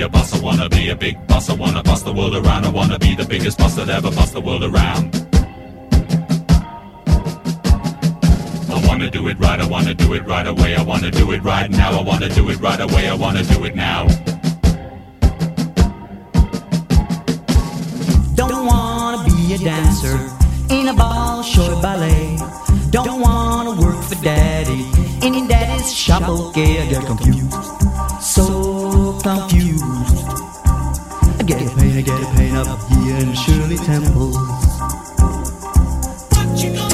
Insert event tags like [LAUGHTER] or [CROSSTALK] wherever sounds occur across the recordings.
Be a boss, I wanna be a big boss, I wanna boss the world around, I wanna be the biggest boss that ever bossed the world around. I wanna do it right, I wanna do it right away, I wanna do it right now, I wanna do it right away, I wanna do it now. Don't wanna be a dancer in a ball short ballet. Don't wanna work for daddy in daddy's shop. Okay, I get confused, get a pain, I get a pain up here in Shirley Temple. What you gonna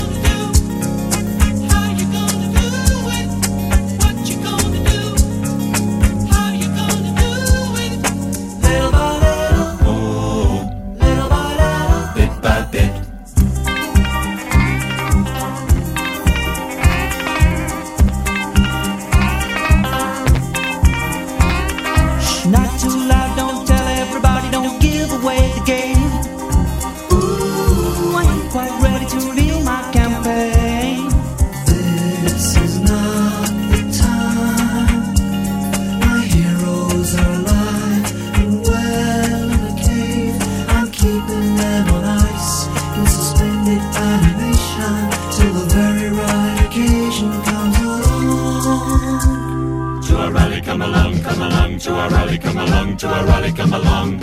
rally, come along, to a rally, come along.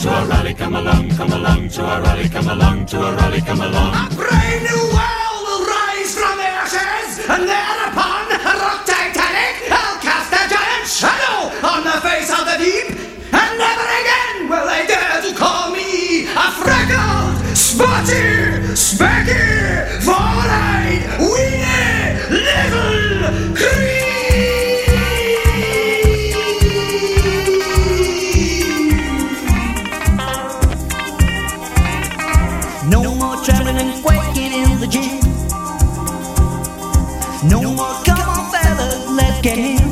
To a rally, come along, come along, to a rally, come along, to a rally, come along. A brave new world will rise from the ashes, and thereupon rock Titanic, I'll cast a giant shadow on the face of the deep, and never again will they dare to call me a freckled, spotty, que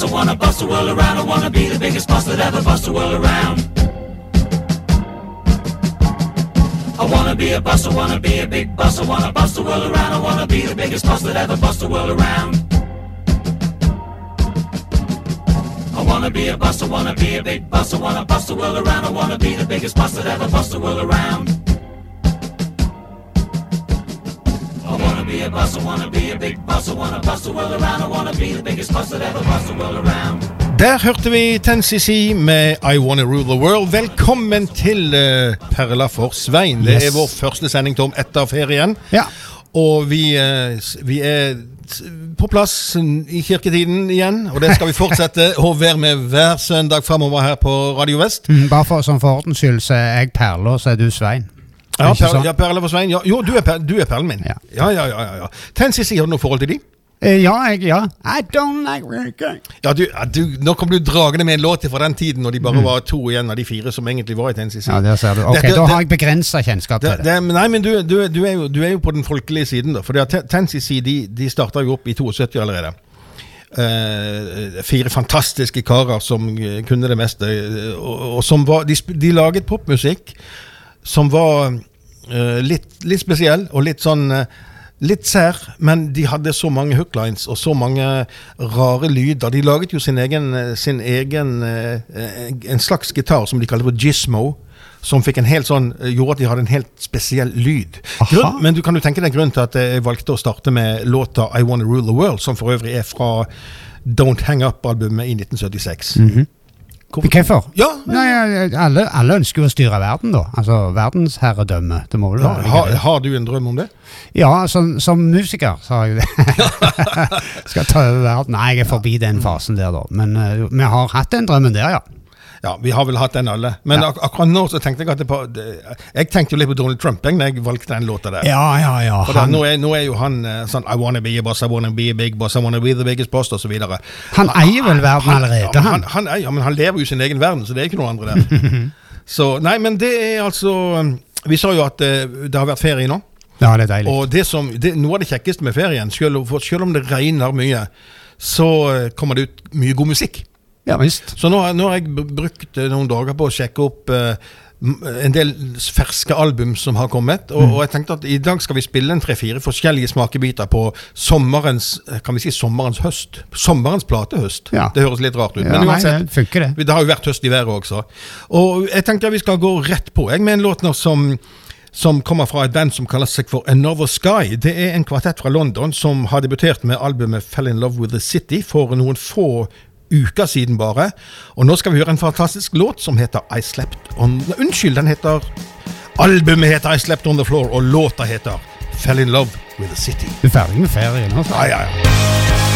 boss, I wanna boss the world around, I wanna be the biggest boss that ever bossed the world around. I wanna be a boss, I wanna be a big boss, I wanna boss the world around, I wanna be the biggest boss that ever bossed the world around. I wanna be a boss, I wanna be a big boss, I wanna boss the world around, I wanna be the biggest boss that ever bossed the world around. Be a boss, I wanna be a big boss, I wanna boss the world around, I wanna be the biggest boss that ever bossed the world around. Der hørte vi 10cc med I Wanna Rule The World. Velkommen til uh, Perla for Svein. Det Yes. er vår første sending Tom, etter ferien. Ja. Og vi, uh, vi er på plass i kirketiden igjen, og det skal vi fortsette [LAUGHS] å være med hver søndag framover her på Radio Vest. Mm, bare for, sånn for ordens skyld, så er jeg Perla, og så er du Svein. Ja, per, ja Perle for Svein. Ja, jo, du er, per, du er perlen min. Ja. Ja, ja, ja. ja, ja. 10cc, har du noe forhold til de? Eh, ja, jeg, ja. I don't like reggae. Ja, du, du, Nå kom du dragende med en låt fra den tiden når de bare var to igjen av de fire som egentlig var i 10cc. Mm. Ja, der ser du. Ok, Dette- Da har jeg begrensa kjennskap til Det, det. det, nei, men du, du, du, er jo, du er jo på den folkelige siden, da. For 10cc de, de starta jo opp i 72 allerede. Uh, fire fantastiske karer som eh, kunne det meste. og, og som var, de, de laget popmusikk som var uh, litt, litt spesiell og litt sånn uh, Litt sær, men de hadde så mange hooklines og så mange rare lyder. De laget jo sin egen, eh, sin egen En slags gitar som de kalte for gizmo. Som fikk en helt sånn, gjorde at de hadde en helt spesiell lyd. Grunn, men du kan jo tenke deg grunnen til at jeg valgte å starte med låta I Wanna Rule the World, som for øvrig er fra Don't Hang Up-albumet i 1976. Hvorfor- Hvorfor? Ja, Nei, alle, alle ønsker jo å styre verden, da. Altså verdensherredømme. Det må vel Ja, være har, har du en drøm om det? Ja, som, som musiker har jeg det. [LAUGHS] Skal ta over verden. Nei, jeg er forbi den fasen der, da. Men uh, vi har hatt den drømmen der, ja. Ja, vi har vel hatt den alle. Men Ja. ak akkurat nå så tenkte jeg at på, det, Jeg tenkte jo litt på Donald Trump jeg, når jeg valgte den låta der. Ja, ja, ja. For da, nå, er, nå er jo han eh, sånn I wanna be a boss, I wanna be a big boss, I wanna be the biggest boss, videre. han eier vel verden allerede, han, han. han, ja, men han lever jo i sin egen verden, så det er ikke noe andre der. [LAUGHS] så nei, men det er altså um, Vi sa jo at eh, det har vært ferie nå. Ja, det er deilig. Og det som, det, noe av det kjekkeste med ferien, selv, selv om det regner mye, så eh, kommer det ut mye god musikk. Ja visst. Så nå, har- nå har jeg brukt eh, noen dager på å sjekke opp eh, en del ferske album som har kommet. Og, og jeg tenkte at i dag skal vi spille en tre-fire forskjellige smakebiter på sommerens eh, kan vi si sommerens høst. Sommerens platehøst. Ja. Det høres litt rart ut. Ja, men nei, det det. det har jo vært høst i været også. Og jeg tenkte at vi skal gå rett på jeg, med en låt nå som som kommer fra et band som kaller seg for Another Sky. Det er en kvartett fra London som har debutert med albumet Fell in Love with the City for noen få uker siden bare. Og nå skal vi høre en fantastisk låt som heter I Slept On Unnskyld, den heter Albumet heter I Slept On The Floor, og låta heter Fell in Love with the City. Du er ferdig med ferien, altså? Ja, ja, ja.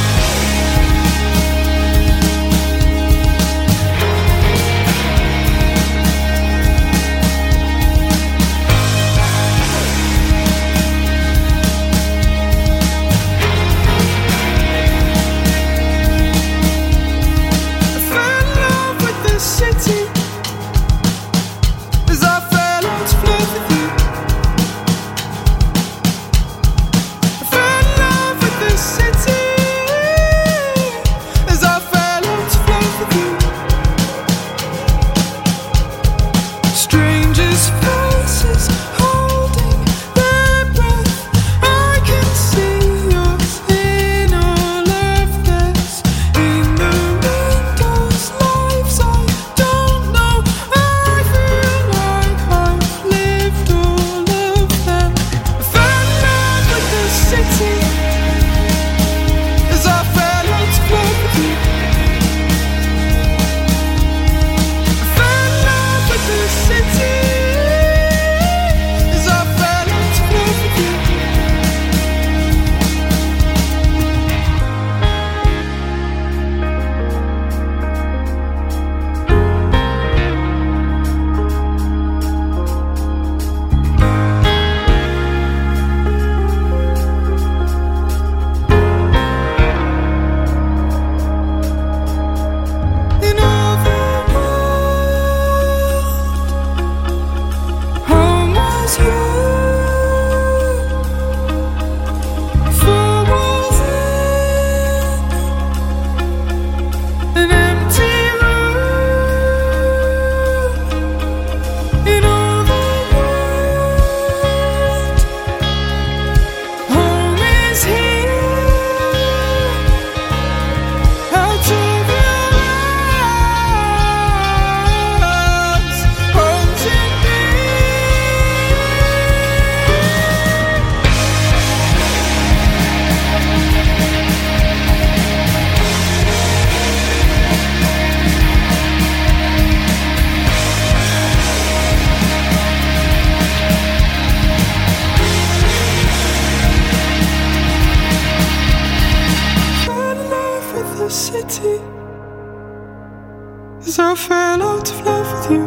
As I fell out of love with you.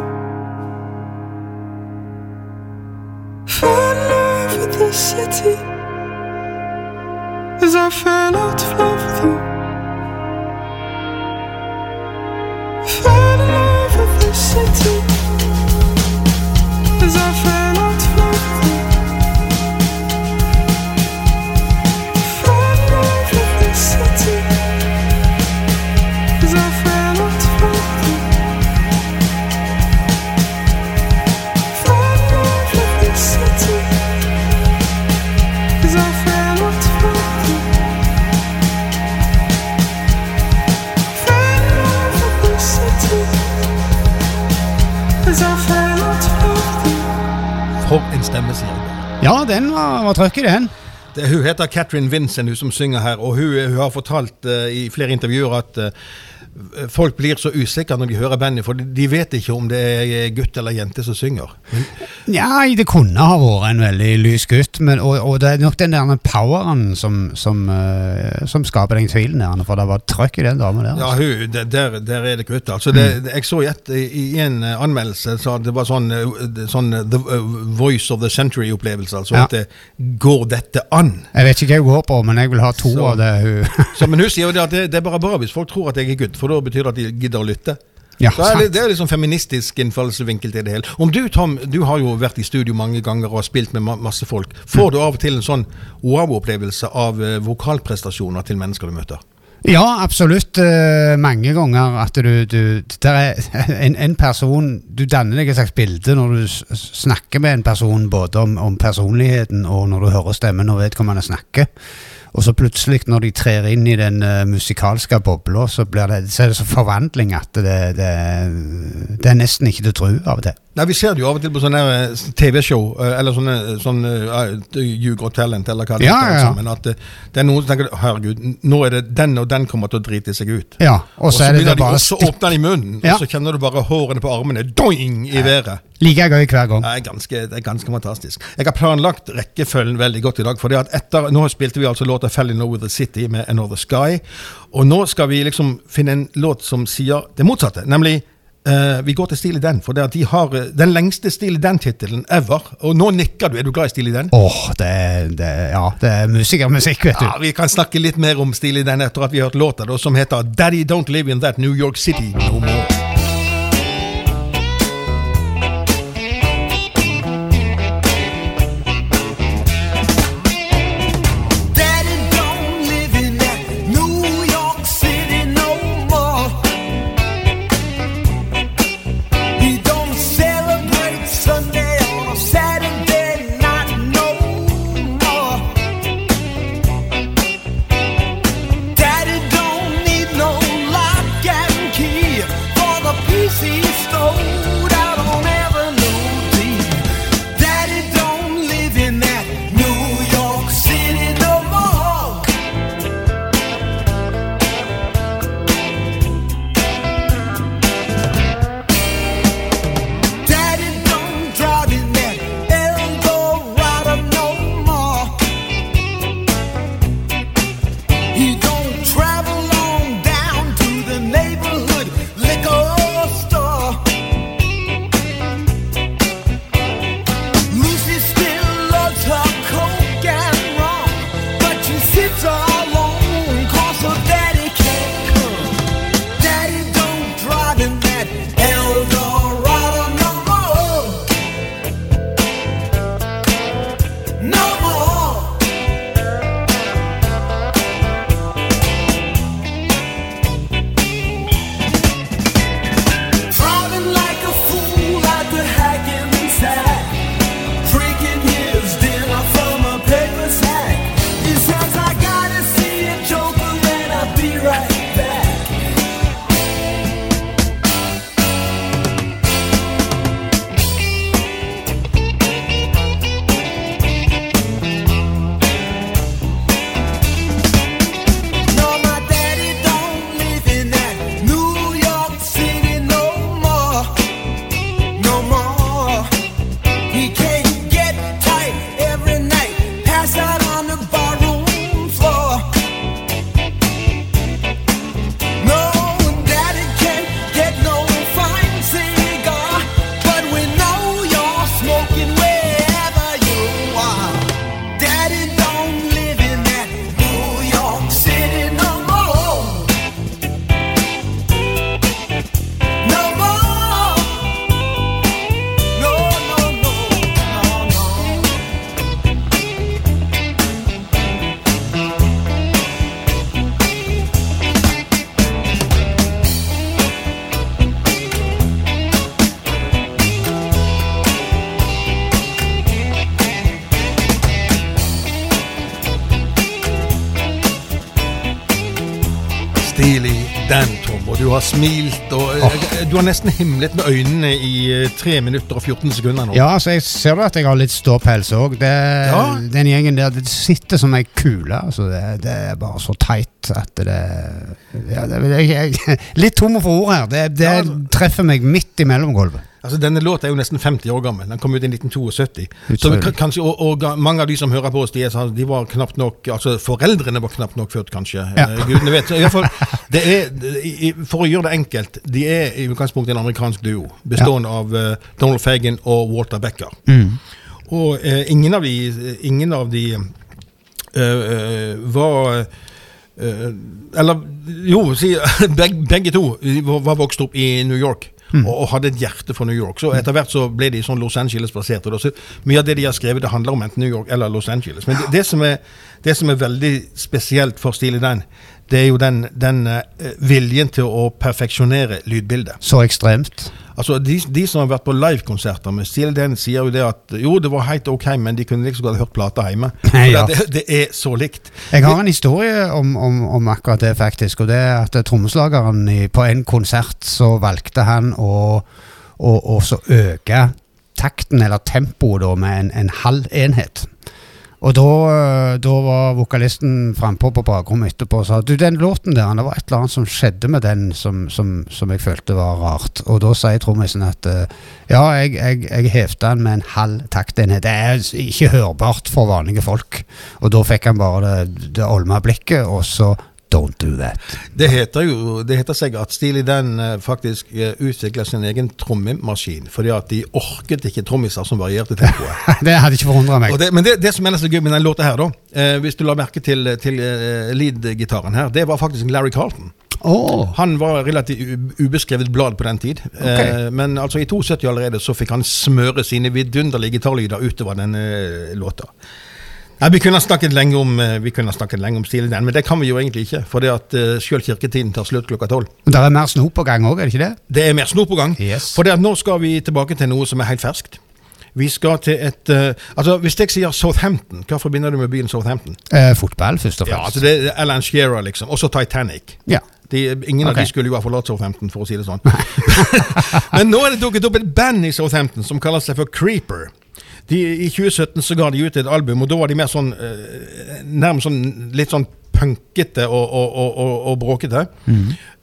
Fell in love with the city as I fell out of love with you. Trøkk i den. Det, hun heter Catherine Vincent, hun som synger her, og hun, hun har fortalt uh, i flere intervjuer at eh, folk blir så usikre når de hører bandet, for de- vet ikke om det er gutt eller jente som synger. Nei, Ja, det kunne ha vært en veldig lys gutt, men, og, og det er nok den der poweren som, som, eh, som skaper den tvilen der, for det var trøkk i den dama der. ja, altså. hun, der, der er det gutt. Altså, det, det- jeg så i, et, i en eh, anmeldelse så det var sånn, eh, sånn The Voice of the Century-opplevelse. Altså Ja. at det, går dette an? Jeg vet ikke hva hun går på, men jeg vil ha to Så- av det hun Så, men hun sier jo det at det, det er bare bra hvis folk tror at jeg er gutt, for da betyr det at de gidder å lytte. Ja, det, det er sånn feministisk innfallsvinkel til det hele. Om du, Tom, du har jo vært i studio mange ganger og har spilt med ma masse folk. Får du av og til en sånn wow-opplevelse av eh, vokalprestasjoner til mennesker du møter? Ja, absolutt. Uh, mange ganger at du, du der er en, en person Du danner deg et slags bilde når du snakker med en person, både om, om personligheten og når du hører stemmen og vedkommende snakker. Og så plutselig, når de trer inn i den uh, musikalske bobla, så, så er det så forvandling at det, det, det er nesten ikke til å tro av til. Nei, Vi ser det jo av og til på sånne eh, TV-show, eh, eller sånne, sånne uh, You Got Talent, eller hva det Ja, heter. ja, ja. alt sammen, At eh, det er noen som tenker herregud, nå er det den og den kommer til å drite seg ut. Ja, og så det, begynner det de, bare og så åpner de munnen, Ja. og så kjenner du bare hårene på armene doing i været. like gøy hver gang. Det er, ganske, det er ganske fantastisk. Jeg har planlagt rekkefølgen veldig godt i dag. for etter, Nå spilte vi altså låta 'Fell in with the City' med 'Another Sky'. Og nå skal vi liksom finne en låt som sier det motsatte. Nemlig eh, vi går til Steely Dan, for det at de har uh, den lengste Steely Dan-tittelen ever. Og nå nikker du. Er du glad i Steely Dan? Åh, det, det, ja, det er musikermusikk, vet du. Ja, Vi kan snakke litt mer om Steely Dan etter at vi har hørt låta, da, som heter 'Daddy Don't Live In That New York City No More'. Den, Tom, og du har smilt, og oh. du har nesten himlet med øynene i eh, 3 minutter og 14 sekunder nå. Ja, så jeg ser du at jeg har litt ståpels òg. Ja. Den gjengen der det sitter som ei kule. Altså, det, det er bare så teit at det ja, det, jeg, jeg, [LAUGHS] Litt tom for ord her. Det, det Ja, altså. treffer meg midt i mellomgulvet. Altså, Denne låta er jo nesten 50 år gammel. Den kom ut i 1972. Så kanskje, og, og mange av de som hører på oss, de, er, sånn- de var knapt nok altså Foreldrene var knapt nok født, kanskje. Ja. Eh, Gudene vet. Så i hvert fall, det er, for å gjøre det enkelt, de er i utgangspunktet en amerikansk duo. Bestående av uh, Donald Fagan og Walter Becker. Og uh, ingen av de, ingen av de eh, eh, var eh, Eller jo, si, [LAUGHS] begge, begge to var, var vokst opp i New York. Og, og hadde et hjerte for New York. Så etter hvert så ble de sånn Los Angeles-baserte. Mye av det de har skrevet, det handler om enten New York eller Los Angeles. Men det, det, som, er, det som er veldig spesielt for Steely Dan, det er jo den, den eh, viljen til å perfeksjonere lydbildet. Så ekstremt. Altså, de, de som har vært på livekonserter med Steel Den, sier jo det at jo, det var helt ok, men de kunne liksom godt hørt plata hjemme. [LAUGHS] Ja. det, det er så likt. Jeg har en historie om, om, om akkurat det, faktisk. Og det er at trommeslageren på en konsert så valgte han å, å, å så øke takten, eller tempoet, da, med en, en halv enhet. Og da, øh, da var vokalisten frampå på bakrommet etterpå og sa du, den låten der, det var et eller annet som skjedde med den som, som, som jeg følte var rart. Og da sier trommisen at øh, ja, jeg, jeg, jeg hevte den med en halv taktenhet. Det er ikke hørbart for vanlige folk. Og da fikk han bare det, det olma blikket, og så don't do that. Det heter jo det heter seg at Steely Dan eh, faktisk uh, utvikla sin egen trommemaskin, fordi at de orket ikke trommiser som varierte tempoet. [LAUGHS] det hadde ikke forundra meg. Det, men det, det som er så gøy med den låta her, da, eh, hvis du la merke til, til eh, lead-gitaren her, det var faktisk Larry Carlton. Oh. Han var relativt ubeskrevet blad på den tid. Eh, men altså i 72 allerede så fikk han smøre sine vidunderlige gitarlyder utover denne eh, låta. Nei, Vi kunne ha snakket lenge om eh, Vi snakket lenge om stilen den, men det kan vi jo egentlig ikke. For det at uh, selv kirketiden tar slutt klokka tolv. Det er mer snop på gang òg, er det ikke det? Det er mer snop på gang. Yes. For det at nå skal vi tilbake til noe som er helt ferskt. Vi skal til et uh, Altså, Hvis jeg sier Southampton, hva forbinder du med byen Southampton? Eh, fotball, først og fremst. Ja, altså det er Alan Shearer, liksom. Også Titanic. Ja. De, ingen av Ok. de skulle jo ha forlatt Southampton, for å si det sånn. [LAUGHS] [LAUGHS] Men nå er det dukket opp et band i Southampton som kaller seg for Creeper. De, I 2017 så ga de ut et album, og da var de mer sånn eh, nærmest sånn litt sånn punkete og, og, og, og, bråkete.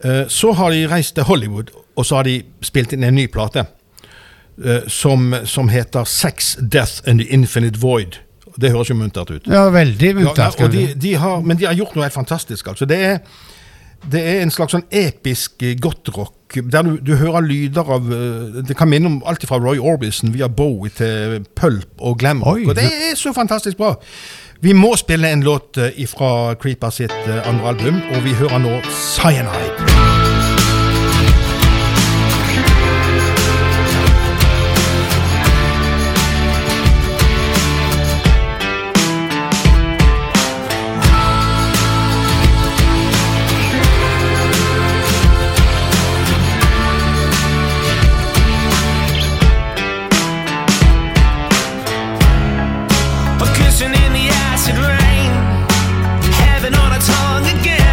Eh, så har de reist til Hollywood, og så har de spilt inn en ny plate. eh, som, som heter Sex, Death and the Infinite Void. Det høres jo muntert ut. Ja, veldig Ja, muntert. og de, de har, men de har gjort noe helt fantastisk. Altså. Det, er, det er en slags sånn episk godtrock. gothrock der du, du hører lyder av eh, Det kan minne om alt fra Roy Orbison via Bowie til pulp og glam rock. Og det er så fantastisk bra. Vi må spille en låt eh, fra Creeper sitt eh, andre album, og vi hører nå Cyanide. Kissing in the acid rain, heaven on a tongue again.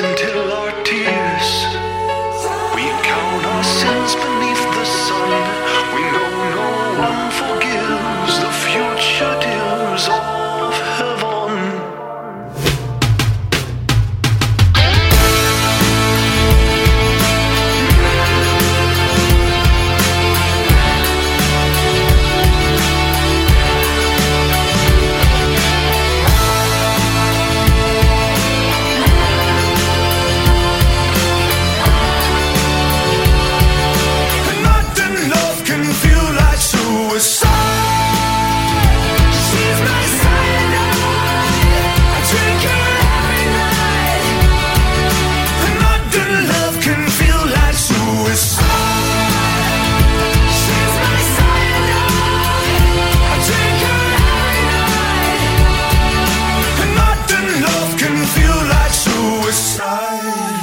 until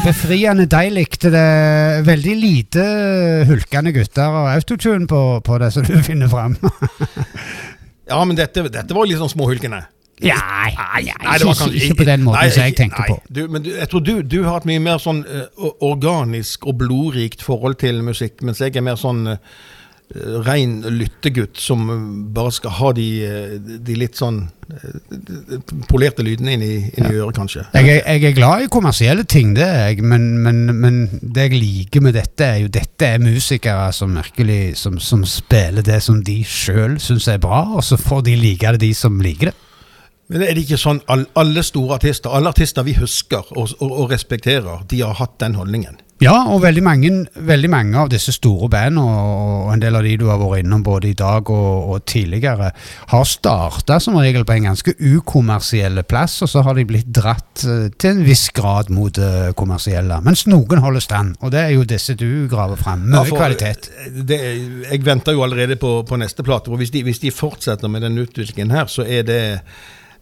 Befriende deilig. Det er veldig lite hulkende gutter og autotune på, på det som du [LAUGHS] finner fram. [LAUGHS] Ja, men dette, dette var litt sånn småhulkende. ja, Nei, nei var ikke, ikke på den måten Nei, som jeg tenker nei. på. Du, men du, jeg tror du, du har et mye mer sånn uh, organisk og blodrikt forhold til musikk, mens jeg er mer sånn uh, rein lyttegutt som bare skal ha de, eh, de litt sånn eh, polerte lydene inn i, inn i øret, kanskje. Jeg jeg er glad i kommersielle ting, det er jeg, men, men, men det jeg liker med dette, er jo dette er musikere som virkelig som, som spiller det som de sjøl syns er bra, og så får de like det, de som liker det. Men er det ikke sånn all, alle store artister, alle artister vi husker og, og, og respekterer, de har hatt den holdningen? Ja, og veldig mange, veldig mange av disse store bandene, og, en del av de du har vært innom både i dag og, og tidligere, har starta som regel på en ganske ukommersiell plass, og så har de blitt dratt eh, til en viss grad mot det kommersielle. Mens noen holder stand, og det er jo disse du graver fram. Mye Ja, kvalitet. eh, Det, jeg venter jo allerede på, på neste plate. og hvis de, hvis de fortsetter med den utviklingen her, så er det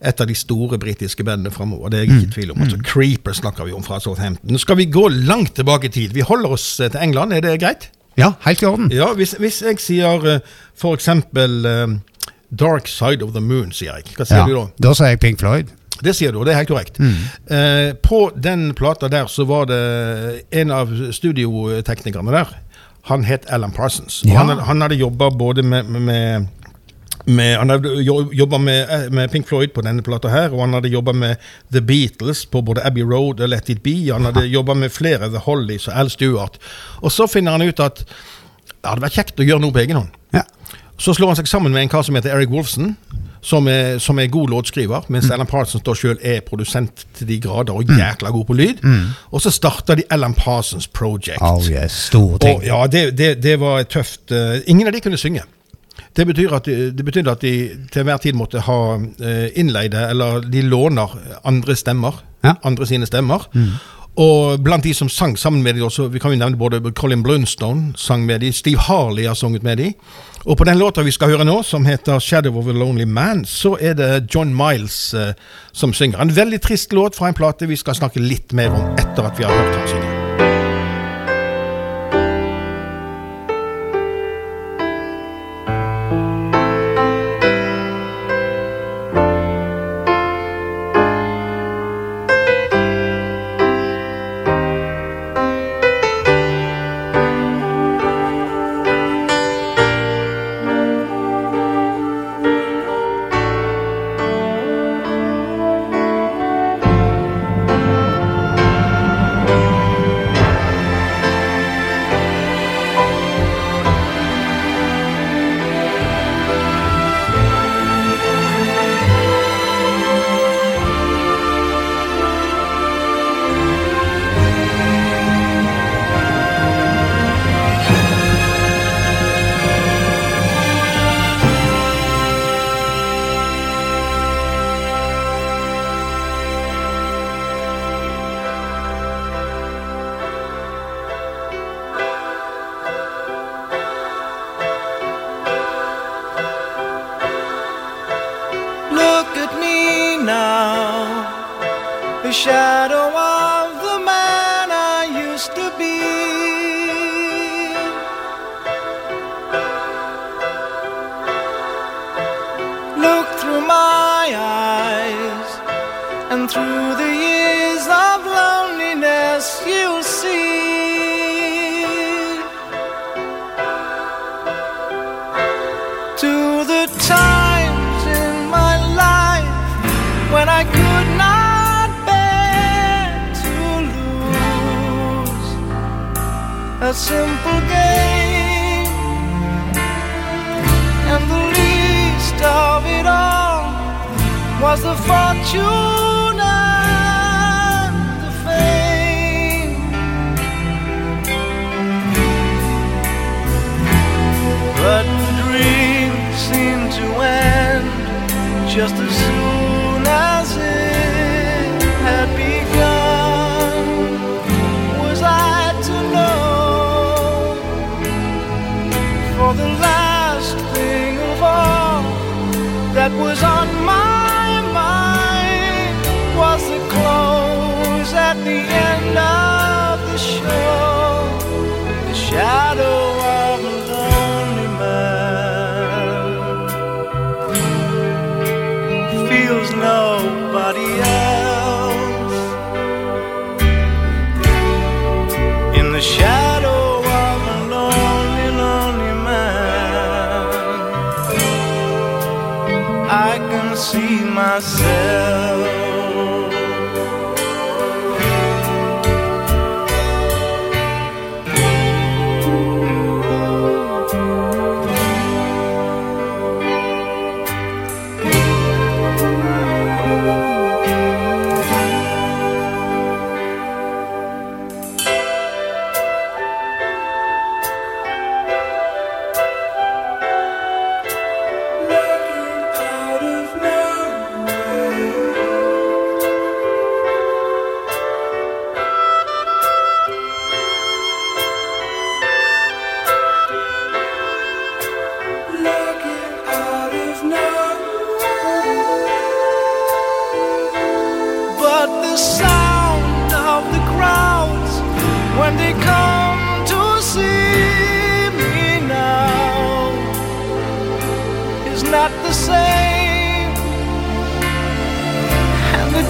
et av de store britiske bandene framover. Det er jeg ikke i tvil om. Altså, Creeper snakker vi om fra Southampton. Skal vi gå langt tilbake i tid. Vi holder oss eh, til England, er det greit? Ja, helt i orden. Ja, Hvis, hvis jeg sier uh, for eksempel eh, Dark Side of the Moon, sier jeg. Hva sier Ja, du da? da sier jeg Pink Floyd. Det sier du, og det er helt korrekt. Eh, på den plata der så var det en av studioteknikerne der. Han het Alan Parsons. Ja. Han, han hadde jobba både med, med med, han hadde jo- jobba med, eh, med Pink Floyd på denne plata her, og han hadde jobba med The Beatles på både Abbey Road og Let It Be. Han hadde jobba med flere, The Hollies og Al Stewart. Og så finner han ut at det hadde vært kjekt å gjøre noe på egen hånd. Ja. Så slår han seg sammen med en kar som heter Eric Wolfson, som er, som er god låtskriver, mens Mm. Alan Parsons da sjøl er produsent til de grader og jækla god på lyd. Og så starta de Alan Parsons Project. Mm. Oh yes, stor ting. Og, ja, det, det, det var tøft eh, Ingen av de kunne synge. Det, betyr at de, det betyr at de til enhver tid måtte ha eh, innleide, eller de låner andre stemmer. Ja. Mm. Andre sine stemmer. Og blant de som sang sammen med de også, vi kan jo nevne både Colin Blunstone sang med de, Steve Harley har sunget med de. Og på den låta vi skal høre nå, som heter 'Shadow of a Lonely Man', så er det John Miles eh, som synger. En veldig trist låt fra en plate vi skal snakke litt mer om etter at vi har hørt han synge.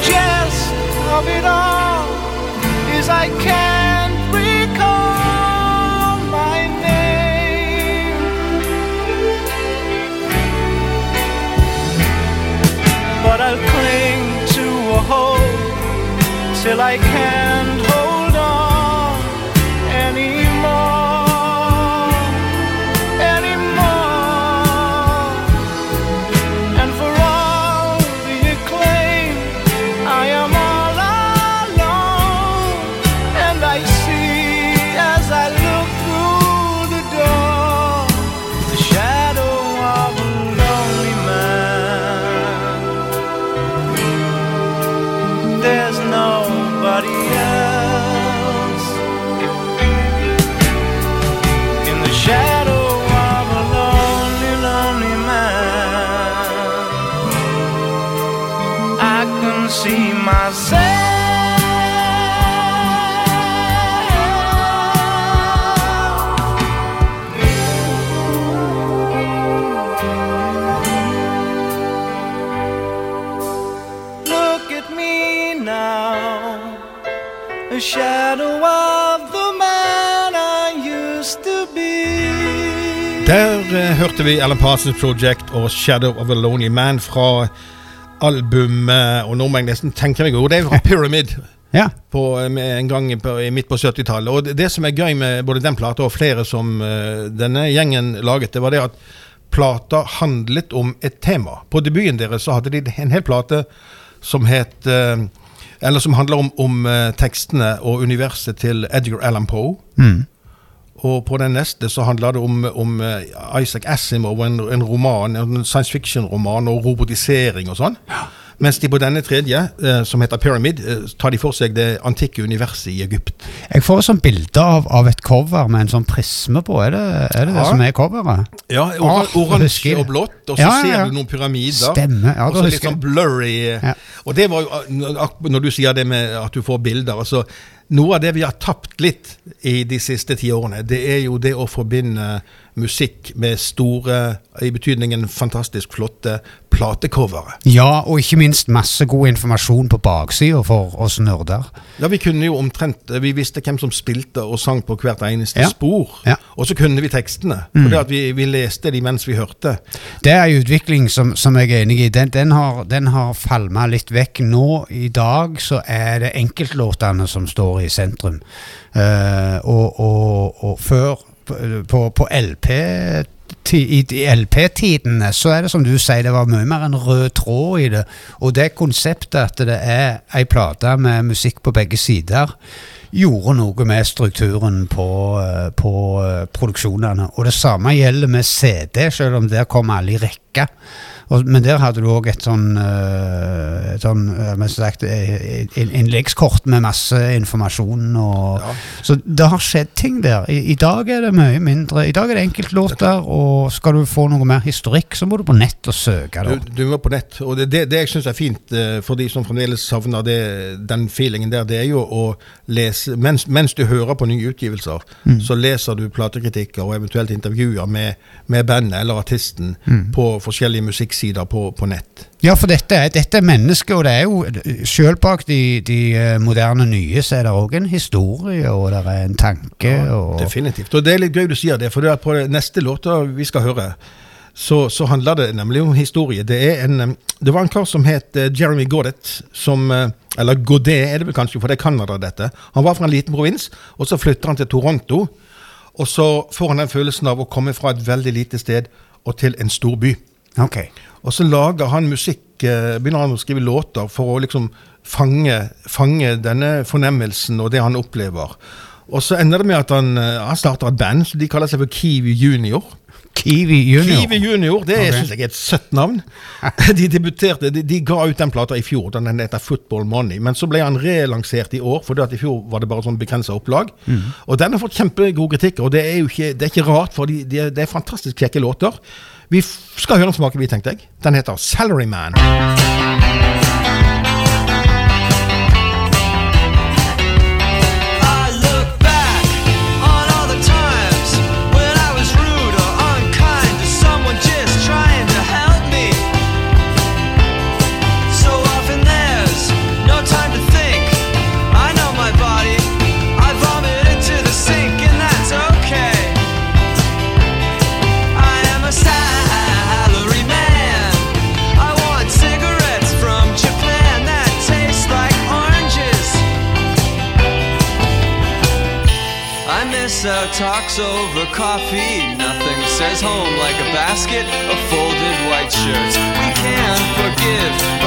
Jest of it all is I can't recall my name. But I'll cling to a hope till I can't hørte vi Alan Parsons Project og Shadow of a Lonely Man fra albumet Og nå må jeg nesten tenke meg hvor det er fra Pyramid. Ja. På, eh, en gang på, i midt på 70-tallet. Og det, det som er gøy med både den plata og flere som uh, denne gjengen laget, det var det at plata handlet om et tema. På debuten deres så hadde de en hel plate som het uh, Eller som handler om, om uh, tekstene og universet til Edgar Allan Poe. Mm. Og på den neste så handler det om, om eh, Isaac Asimov, en, en roman, en science fiction-roman og robotisering og sånn. Mens de på denne tredje, eh, som heter Pyramid, eh, tar de for seg det antikke universet i Egypt. Jeg får et sånt bilde av, av et cover med en sånn prisme på. Er det er det, det som er coveret? Ja, or Oransje og blått, og så Ja, ja, ja. ser du noen pyramider. Stemmer, ja, og så litt sånn blurry. eh. Ja. Og det var jo, Når du sier det med at du får bilder altså, Noe av det vi har tapt litt i de siste ti årene, det er jo det å forbinde musikk med store, i betydningen fantastisk flotte, platecovere. Ja, og ikke minst masse god informasjon på baksida for oss nerder. Ja, vi kunne jo omtrent Vi visste hvem som spilte og sang på hvert eneste Ja. spor. Ja. Og så kunne vi tekstene. Mm. For det at vi, vi leste de mens vi hørte. Det er en utvikling som, som jeg er enig i. Den, den har, den har falma litt vekk. Nå i dag så er det enkeltlåtene som står i sentrum. Uh, og, og, og før, på, på LP i LP-tidene så er det som du sier, det var mye mer en rød tråd i det. Og det konseptet at det er ei plate med musikk på begge sider, gjorde noe med strukturen på, eh, på eh, produksjonene. Og det samme gjelder med CD, selv om der kom alle i rekke. Og, men der hadde du òg et sånn, eh, et sånn eh, sagt, eh, innleggskort med masse informasjon. Og, Så det har skjedd ting der. I, I dag er det mye mindre. I dag er det enkeltlåter, og skal du få noe mer historikk, så må du på nett og søke. Du, du må på nett, og det, det, det jeg syns er fint eh, for de som fremdeles savner det, den feelingen der, det er jo å lese Mens, mens du hører på nye utgivelser, Mm. så leser du platekritikker og eventuelt intervjuer med, med bandet eller artisten Mm. på forskjellige musikksider på, på nett. Ja, for dette er, dette er mennesket, og det er jo Selv bak de, de eh, moderne nye, så er det òg en historie, og det er en tanke. og... Definitivt. Og det er litt gøy du sier det, for det at på neste låta vi skal høre, så, så handler det nemlig om historie. Det, er en, det var en kar som het eh, Jeremy Godet, som eh, Eller Godet er det vel kanskje, for det er Canada, dette. Han var fra en liten provins, og så flytter han til Toronto. Og så får han den følelsen av å komme fra et veldig lite sted og til en stor by. Ok. Og så lager han musikk, eh, begynner han å skrive låter for å liksom fange, fange denne fornemmelsen og det han opplever. Og så ender det med at han, eh, han starter et band, som de kaller seg for Kiwi Junior. Kiwi Junior. Kiwi Junior, det okay. synes jeg er et søtt navn. [LAUGHS] De debuterte, de, de ga ut den plata i fjor, den heter Football Money. Men så ble han relansert i år, for i fjor var det bare sånn begrensa opplag. Og den har fått kjempegod kritikk, og det er jo ikke, det er ikke rart, for de, de, det er fantastisk kjekke låter. Vi skal høre en smakebit, tenkte jeg. Den heter Salaryman. Talks over coffee. Nothing says home like a basket of folded white shirts. We can forgive,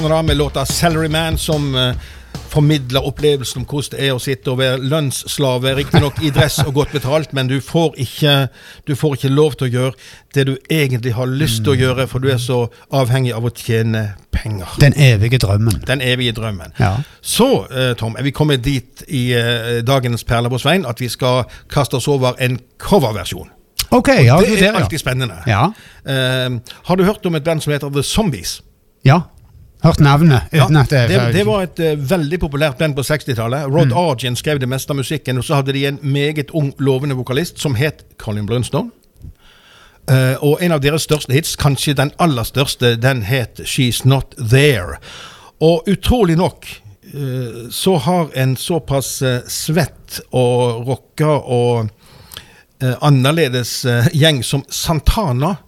Canada med låta 'Salaryman', som uh, formidler opplevelsen om hvordan det er å sitte og være lønnsslave, riktignok i dress og godt betalt, men du får, ikke, du får ikke lov til å gjøre det du egentlig har lyst til å gjøre, for du er så avhengig av å tjene penger. Den evige drømmen. Den evige drømmen. Ja. Så, uh, Tom, er vi kommet dit i uh, dagens Perler på Svein at vi skal kaste oss over en coverversjon. Ok, ja, det du er alltid spennende. Ja. Uh, har du hørt om et band som heter The Zombies? Ja. Hørt navnet Ja, at det, det, det var et uh, veldig populært band på 60-tallet. Rod Mm. Argin skrev det meste av musikken, og så hadde de en meget ung, lovende vokalist som het Colin Brunstone. Uh, og en av deres største hits, kanskje den aller største, den het She's Not There. Og utrolig nok eh, så har en såpass eh, svett og rocka og annerledes gjeng som Santana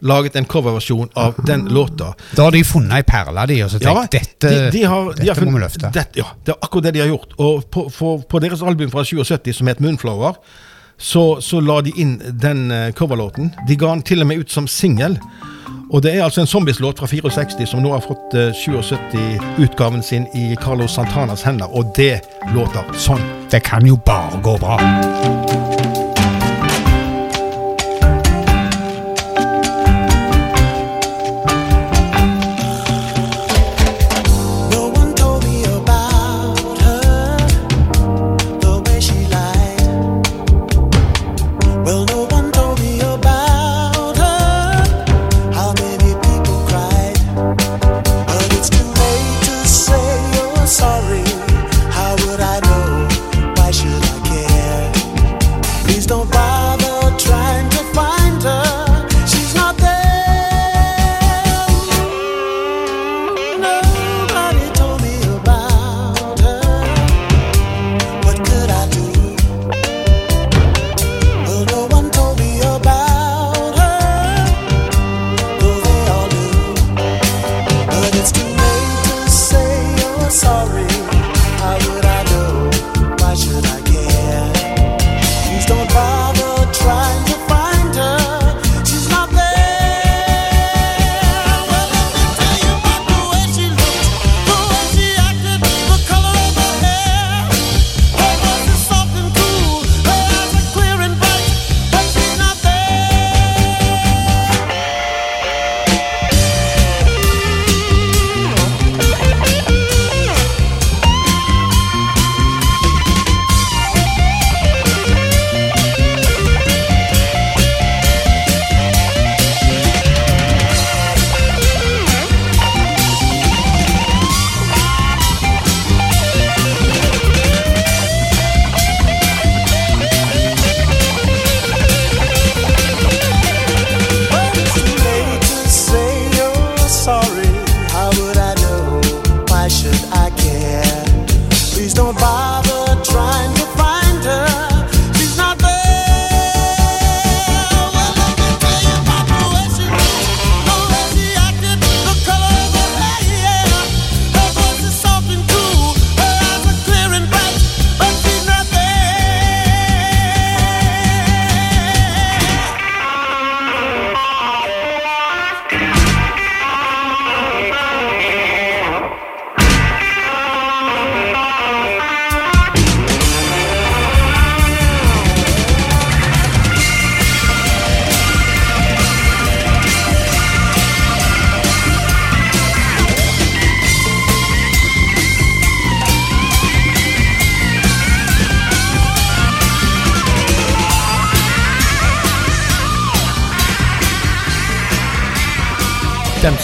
laget en coverversjon av den låta. Da har de funnet ei perle, de, og så tenkt dette, de, de har, de har dette må vi løfte. Det, ja, det er akkurat det de har gjort. Og på, på, på deres album fra 77 som het Moonflower, så, så la de inn den eh, coverlåten. De ga den til og med ut som singel. Og det er altså en Zombies-låt fra 64 som nå har fått eh, 77-utgaven sin i Carlos Santanas hender, og det låter sånn. Det kan jo bare gå bra.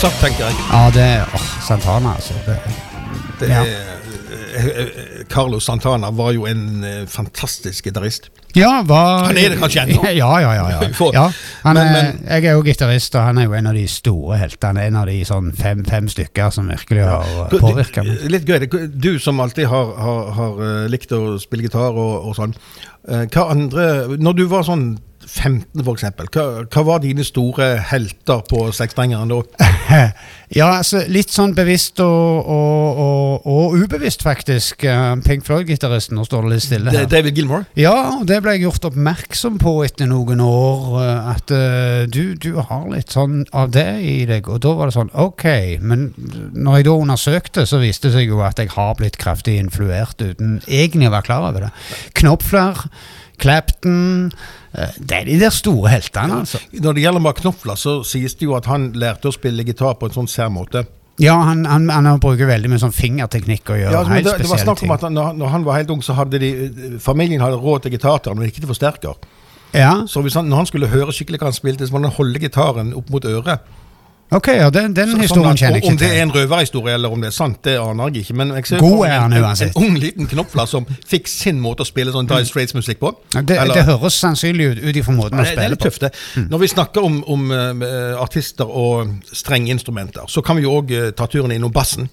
Den satt, tenker jeg. Ja, det åh, Santana, altså. Det, Det Ja. er, eh, eh, Carlos Santana var jo en eh, fantastisk gitarist. ja, var Han er det kanskje ennå? [LAUGHS] Ja, ja, ja. ja. [LAUGHS] Ja han men- er, men- jeg er jo gitarist, og han er jo en av de store heltene. En av de sånn fem, fem stykker som virkelig har påvirka meg. Litt gøy. Du som alltid har, har, har likt å spille gitar og, og sånn. Hva andre Når du var sånn 15, for eksempel, hva, hva var dine store helter på seksstrengeren da? [LAUGHS] Ja, altså litt sånn bevisst og, og, og, og ubevisst, faktisk. Eh, Pink Floyd-gitaristen, nå står det litt stille her. David Gilmore? Ja, det ble jeg gjort oppmerksom på etter noen år. eh, At uh, du, du har litt sånn av det i deg. Og da var det sånn, ok. Men når jeg da undersøkte, så viste det seg jo at jeg har blitt kraftig influert uten egentlig å være klar over det. Knopfler, Clapton eh, Det er de der store heltene, altså. Når det gjelder Mark Knopfler, så sies det jo at han lærte å spille gitar på en sånn særmåte. Ja, han, han, han bruker veldig mye sånn fingerteknikk og gjør Ja, helt det, det var spesielle snakk om ting. at han, når, han- var helt ung, så hadde de familien hadde råd til gitar til ham, men ikke til forsterker. Ja. Så han, når han skulle høre skikkelig hva han spilte, så måtte han holde gitaren opp mot øret. Ok, ja, den, den Så- sånn historien at- kjenner jeg ikke Om det er en røverhistorie eller om det er sant, det aner jeg ikke. Men jeg ser God er han en, en, en ung liten knopfler som fikk sin måte å spille sånn Dye Straits-musikk på. Det, Eller- det høres sannsynlig ut ut ifra måten å det, det er spille litt på. tøft, det. Når vi snakker om, om uh, artister og strengeinstrumenter, så kan vi jo òg ta turen innom bassen.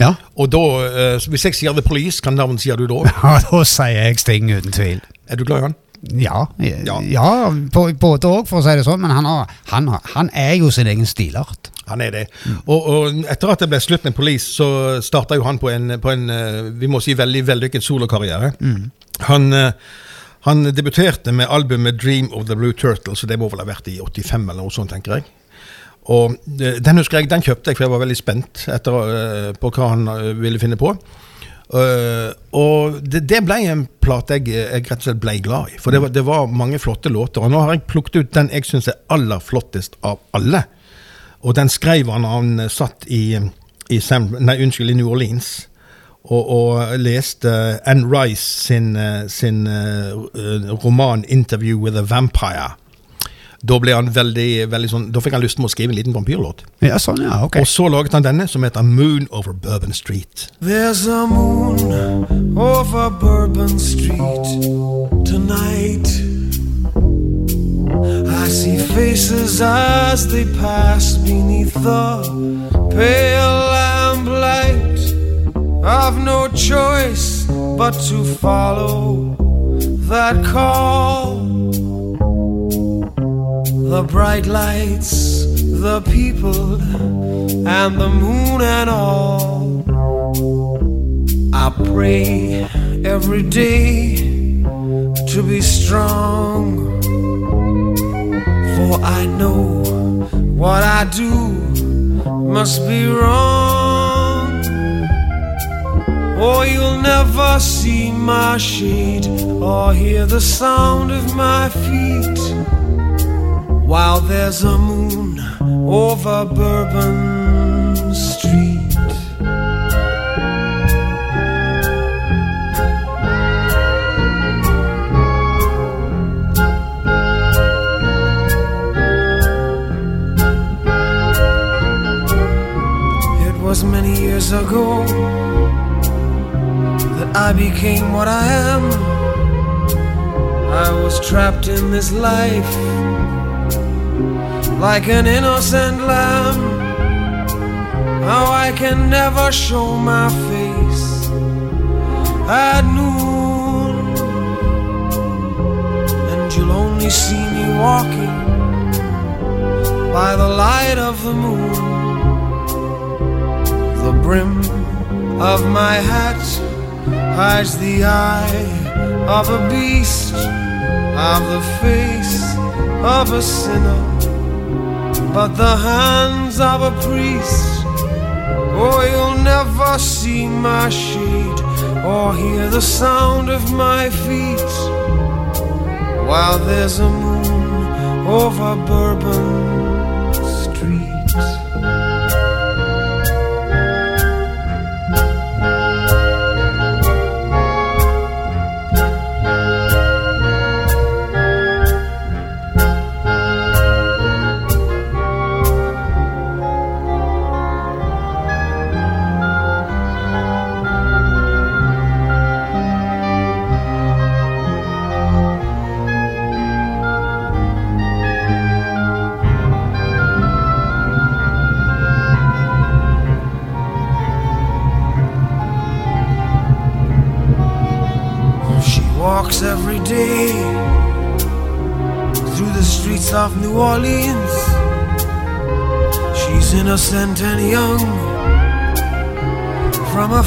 Ja. Og da, uh, hvis jeg sier The Police, hva navn sier du da? [LAUGHS] ja, da sier jeg Sting uten tvil. Er du glad i han? Ja, Ja. ja. på, både òg, for å si det sånn, men han, har, han, har, han er jo sin egen stilart. Han er det. Og, og etter at det ble slutt med Police, så starta jo han på en, på en eh, vi må si veldig vellykket solokarriere. Han, eh, han debuterte med albumet 'Dream of the Blue Turtle', så det må vel ha vært i 85 eller noe sånt, tenker jeg. Og eh, den husker jeg, den kjøpte jeg, for jeg var veldig spent etter, på hva han ville finne på. Eh, og det, det ble en plate jeg, jeg rett og slett ble glad i. For det var, det var mange flotte låter. Og nå har jeg plukket ut den jeg syns er aller flottest av alle. Og den skrev han da han satt i, i, Sam, nei, unnskyld, i New Orleans. Og, og leste Anne Rice sin, eh, sin uh, roman 'Interview with a Vampire'. Da ble han veldig, veldig sånn, da fikk han lyst til å skrive en liten vampyrlåt. Ja, sånn, ja, ok. Og så laget han denne, som heter 'Moon Over Bourbon Street'. There's a moon over Bourbon Street tonight. I see faces as they pass beneath the pale lamplight. I've no choice but to follow that call. The bright lights, the people, and the moon and all. I pray every day to be strong. For I know what I do must be wrong. Or you'll never see my shade or hear the sound of my feet while there's a moon over Bourbon Street. It was many years ago that I became what I am. I was trapped in this life like an innocent lamb. How I can never show my face at noon, and you'll only see me walking by the light of the moon. The brim of my hat hides the eye of a beast, of the face of a sinner, but the hands of a priest. Oh, you'll never see my shade or hear the sound of my feet while there's a moon over Bourbon Street.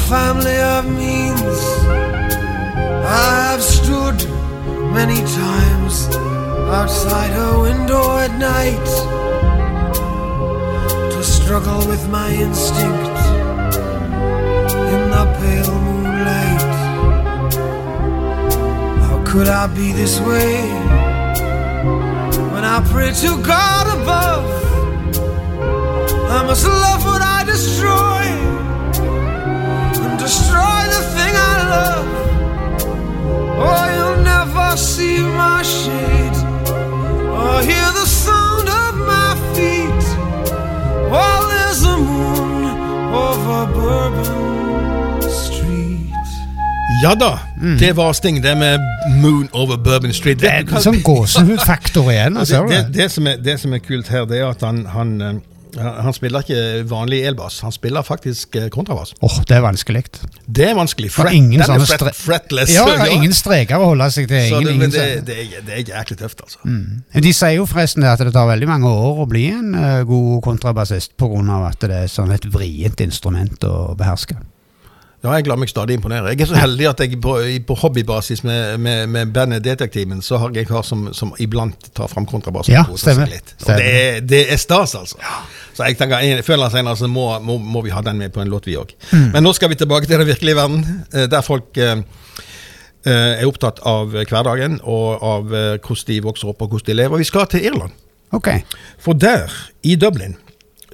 Family of means. I've stood many times outside her window at night to struggle with my instinct in the pale moonlight. How could I be this way when I pray to God above? I must love what I destroy see my shade or hear the sound of my feet while there's a moon over Bourbon Street. Ja da, mm. det var Sting, det med Moon over Bourbon Street. Det er sånn gåsehudfaktor igjen. Altså, det, det, det, som er, det som er kult her, det er at han, han eh, han spiller ikke vanlig elbass, han spiller faktisk eh, kontrabass. Åh, det er vanskelig. Det er vanskelig. Fret, ingen den er fret, fretless. Ja, [LAUGHS] ja, ingen streker å holde seg til. Ingen, det, men det, det, er, det er jæklig tøft, altså. Men De sier jo forresten at det tar veldig mange år å bli en eh, god kontrabassist pga. at det er sånn et vrient instrument å beherske. Ja, jeg lar meg stadig imponere. Jeg er så heldig at jeg på, på hobbybasis med, med, med bandet Detektiven, så har jeg kar som, som iblant tar fram kontrabassen Ja, stemmer. Og Stemmer. det, det er stas, altså. Så jeg tenker, jeg før eller senere så må, må, må vi ha den med på en låt, vi òg. Mm. Men nå skal vi tilbake til den virkelige verden, eh, der folk eh, eh, er opptatt av hverdagen og av eh, hvordan de vokser opp og hvordan de lever. Vi skal til Irland. Okay. For der, i Dublin,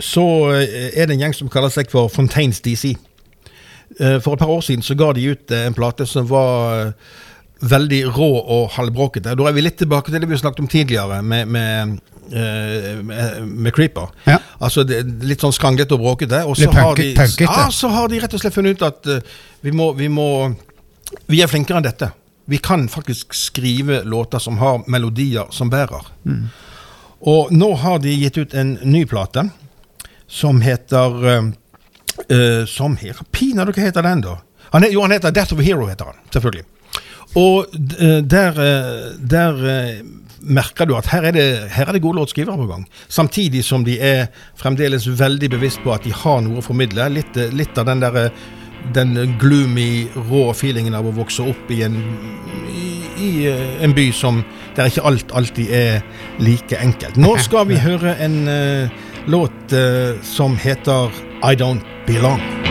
så er det en gjeng som kaller seg for Fontaines DC. For et par år siden så ga de ut en plate som var veldig rå og halvbråkete. Da er vi litt tilbake til det vi snakket om tidligere, med, med, eh, med, med Creeper. Ja. Altså det, litt sånn skranglete og bråkete. Og så har, de, ja, så har de rett og slett funnet ut at uh, vi må, vi må Vi er flinkere enn dette. Vi kan faktisk skrive låter som har melodier som bærer. Og nå har de gitt ut en ny plate som heter uh, eh, Som her Pinadø, hva heter den, da? Han jo, han heter Death of a Hero, heter han. Selvfølgelig. Og eh, der, eh, der eh, merker du at her er, det, her er det gode låtskrivere på gang. Samtidig som de er fremdeles veldig bevisst på at de har noe å formidle. Litt, litt av den der den gloomy, rå feelingen av å vokse opp i en, i, i en by som der ikke alt alltid er like enkelt. Nå skal vi [LAUGHS] høre en uh, låt uh, som heter I Don't Belong.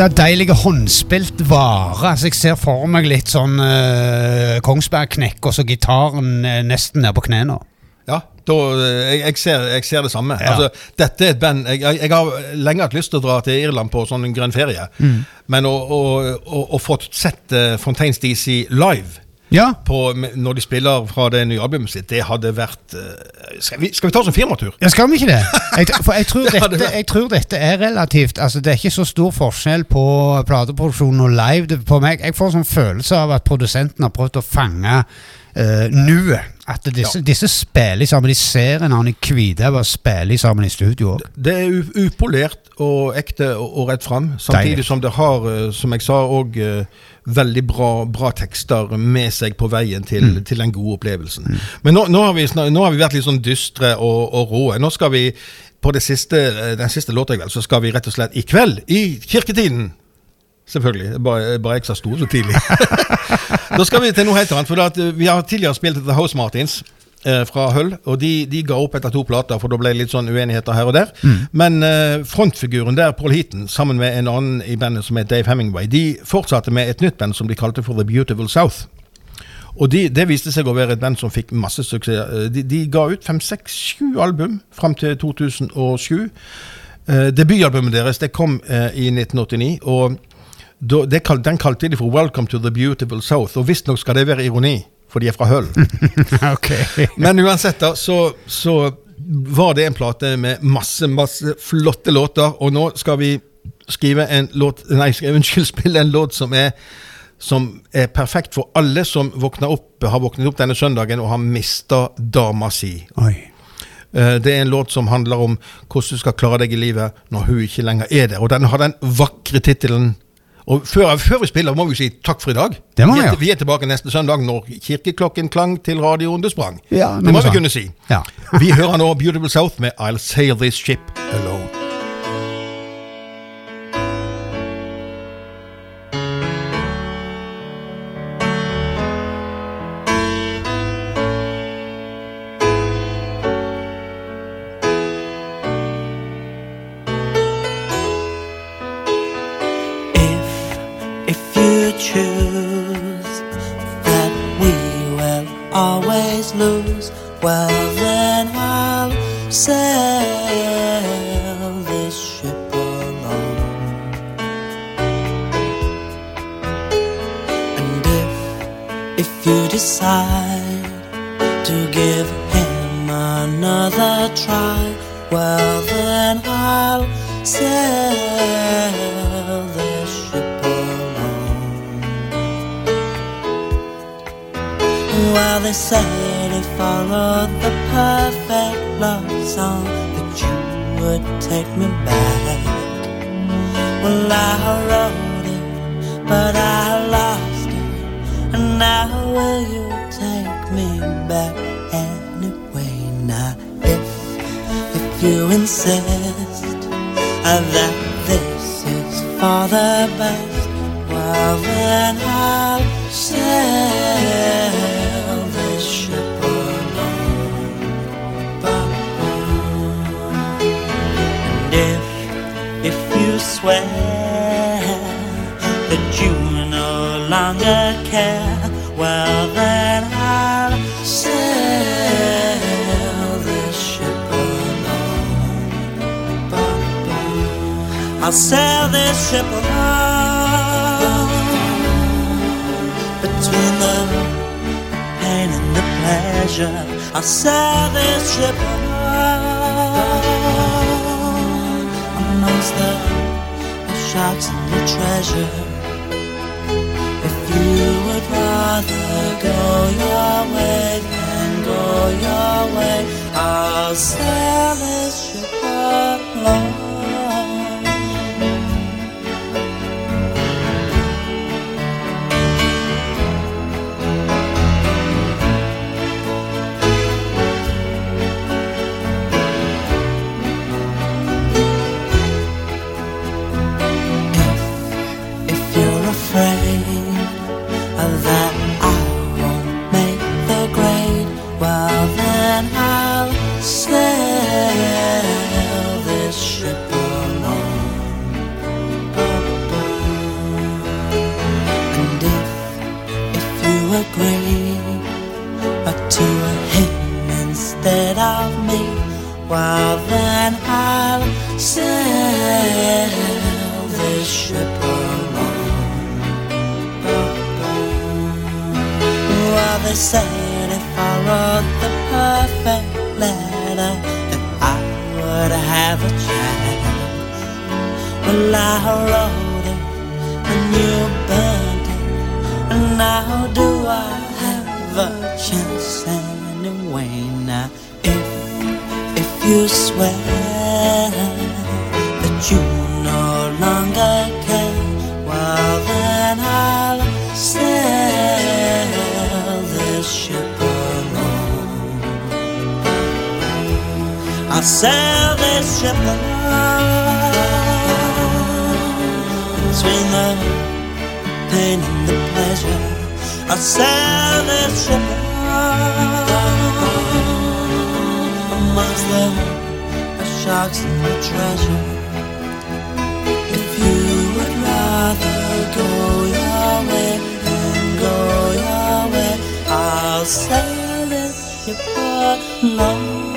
Ekte, deilige håndspilt vare. Altså, jeg ser for meg litt sånn uh, Kongsberg-knekk, og så gitaren eh, nesten ned på knærne. Ja, da, eh, jeg, jeg, ser, jeg ser det samme. Ja. Altså, dette er et band jeg, jeg, jeg har lenge hatt lyst til å dra til Irland på sånn grønn ferie. Mm. Men å, å, å, å få sett uh, Fontaines DC live Ja. på, når de spiller fra det nye albumet sitt, det hadde vært eh, skal, vi, skal vi ta oss en firmatur? Ja, skal vi ikke det? [LAUGHS] Jeg, for jeg tror, Det dette, jeg tror dette er relativt Altså, Det er ikke så stor forskjell på plateproduksjon og live. Det, på meg, Jeg får sånn følelse av at produsenten har prøvd å fange uh, nuet. At disse, disse spiller sammen. De ser en annen hvithaug og spiller sammen i studio. Det er upolert og ekte og, og rett fram. Samtidig Deilig. som det har, eh, som jeg sa, òg veldig bra, bra tekster med seg på veien til, Mm. til den gode opplevelsen. Men nå, nå, har vi, nå har vi vært litt sånn dystre og, og råe. Nå skal vi på det siste, eh, den siste låta i kveld, så skal vi rett og slett i kveld, i kirketiden Selvfølgelig. Bare, bare jeg stor sto så tidlig. [LAUGHS] da skal vi til noe helt annet. For eh, Vi har tidligere spilt etter House Martins eh, fra Hull. Og de, de ga opp etter to plater, for da ble det litt sånn uenigheter her og der. Men eh, frontfiguren der, Paul Heaton, sammen med en annen i bandet som het Dave Hemingway, de fortsatte med et nytt band som de kalte for The Beautiful South. Og de, det viste seg å være et band som fikk masse suksess. Eh, De, de ga ut fem, seks, sju album fram til 2007. Eh, debutalbumet deres det kom eh, i 1989. og Den kalte de for 'Welcome to the Beautiful South'. Og visstnok skal det være ironi, for de er fra Hull. [LAUGHS] Men uansett, da, så, så var det en plate med masse, masse flotte låter. Og nå skal vi skrive en låt Nei, unnskyld, spille en låt som er som er perfekt for alle som våkner opp, har våknet opp denne søndagen og har mista dama si. Oi. Eh, Det er en låt som handler om hvordan du skal klare deg i livet når hun ikke lenger er der. Og den har den vakre tittelen Og før, før vi spiller, må vi si takk for i dag. Det må vi, er, vi er tilbake neste søndag når kirkeklokken klang til radioen det sprang. Ja, det må vi kunne si. Ja. vi hører nå Beautiful South med I'll Sail This Ship Alone. Song that you would take me back. Well, I wrote it, but I lost it, and now will you take me back anyway? Now, if if you insist uh, that this is for the best, well then I'll sail this ship swear that you no longer care, well then I'll sail this ship alone. I'll sail this ship alone between the pain and the pleasure. I'll sail this ship alone treasure. If you would rather go your way than go your way, I'll sail this ship alone. the grave, but to him instead of me. Well, then I'll sail this ship alone. Well, they said if I wrote the perfect letter, then I would have a chance. Well, I wrote. You swear that you no longer care, well then I'll sail this ship alone. I'll sail this ship alone between the pain and the pleasure. I'll sail this ship alone amongst the, the sharks and the treasure. If you would rather go your way than go your way, I'll sail this ship alone.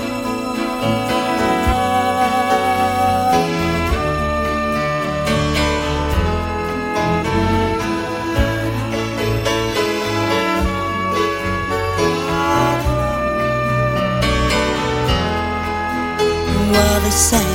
say.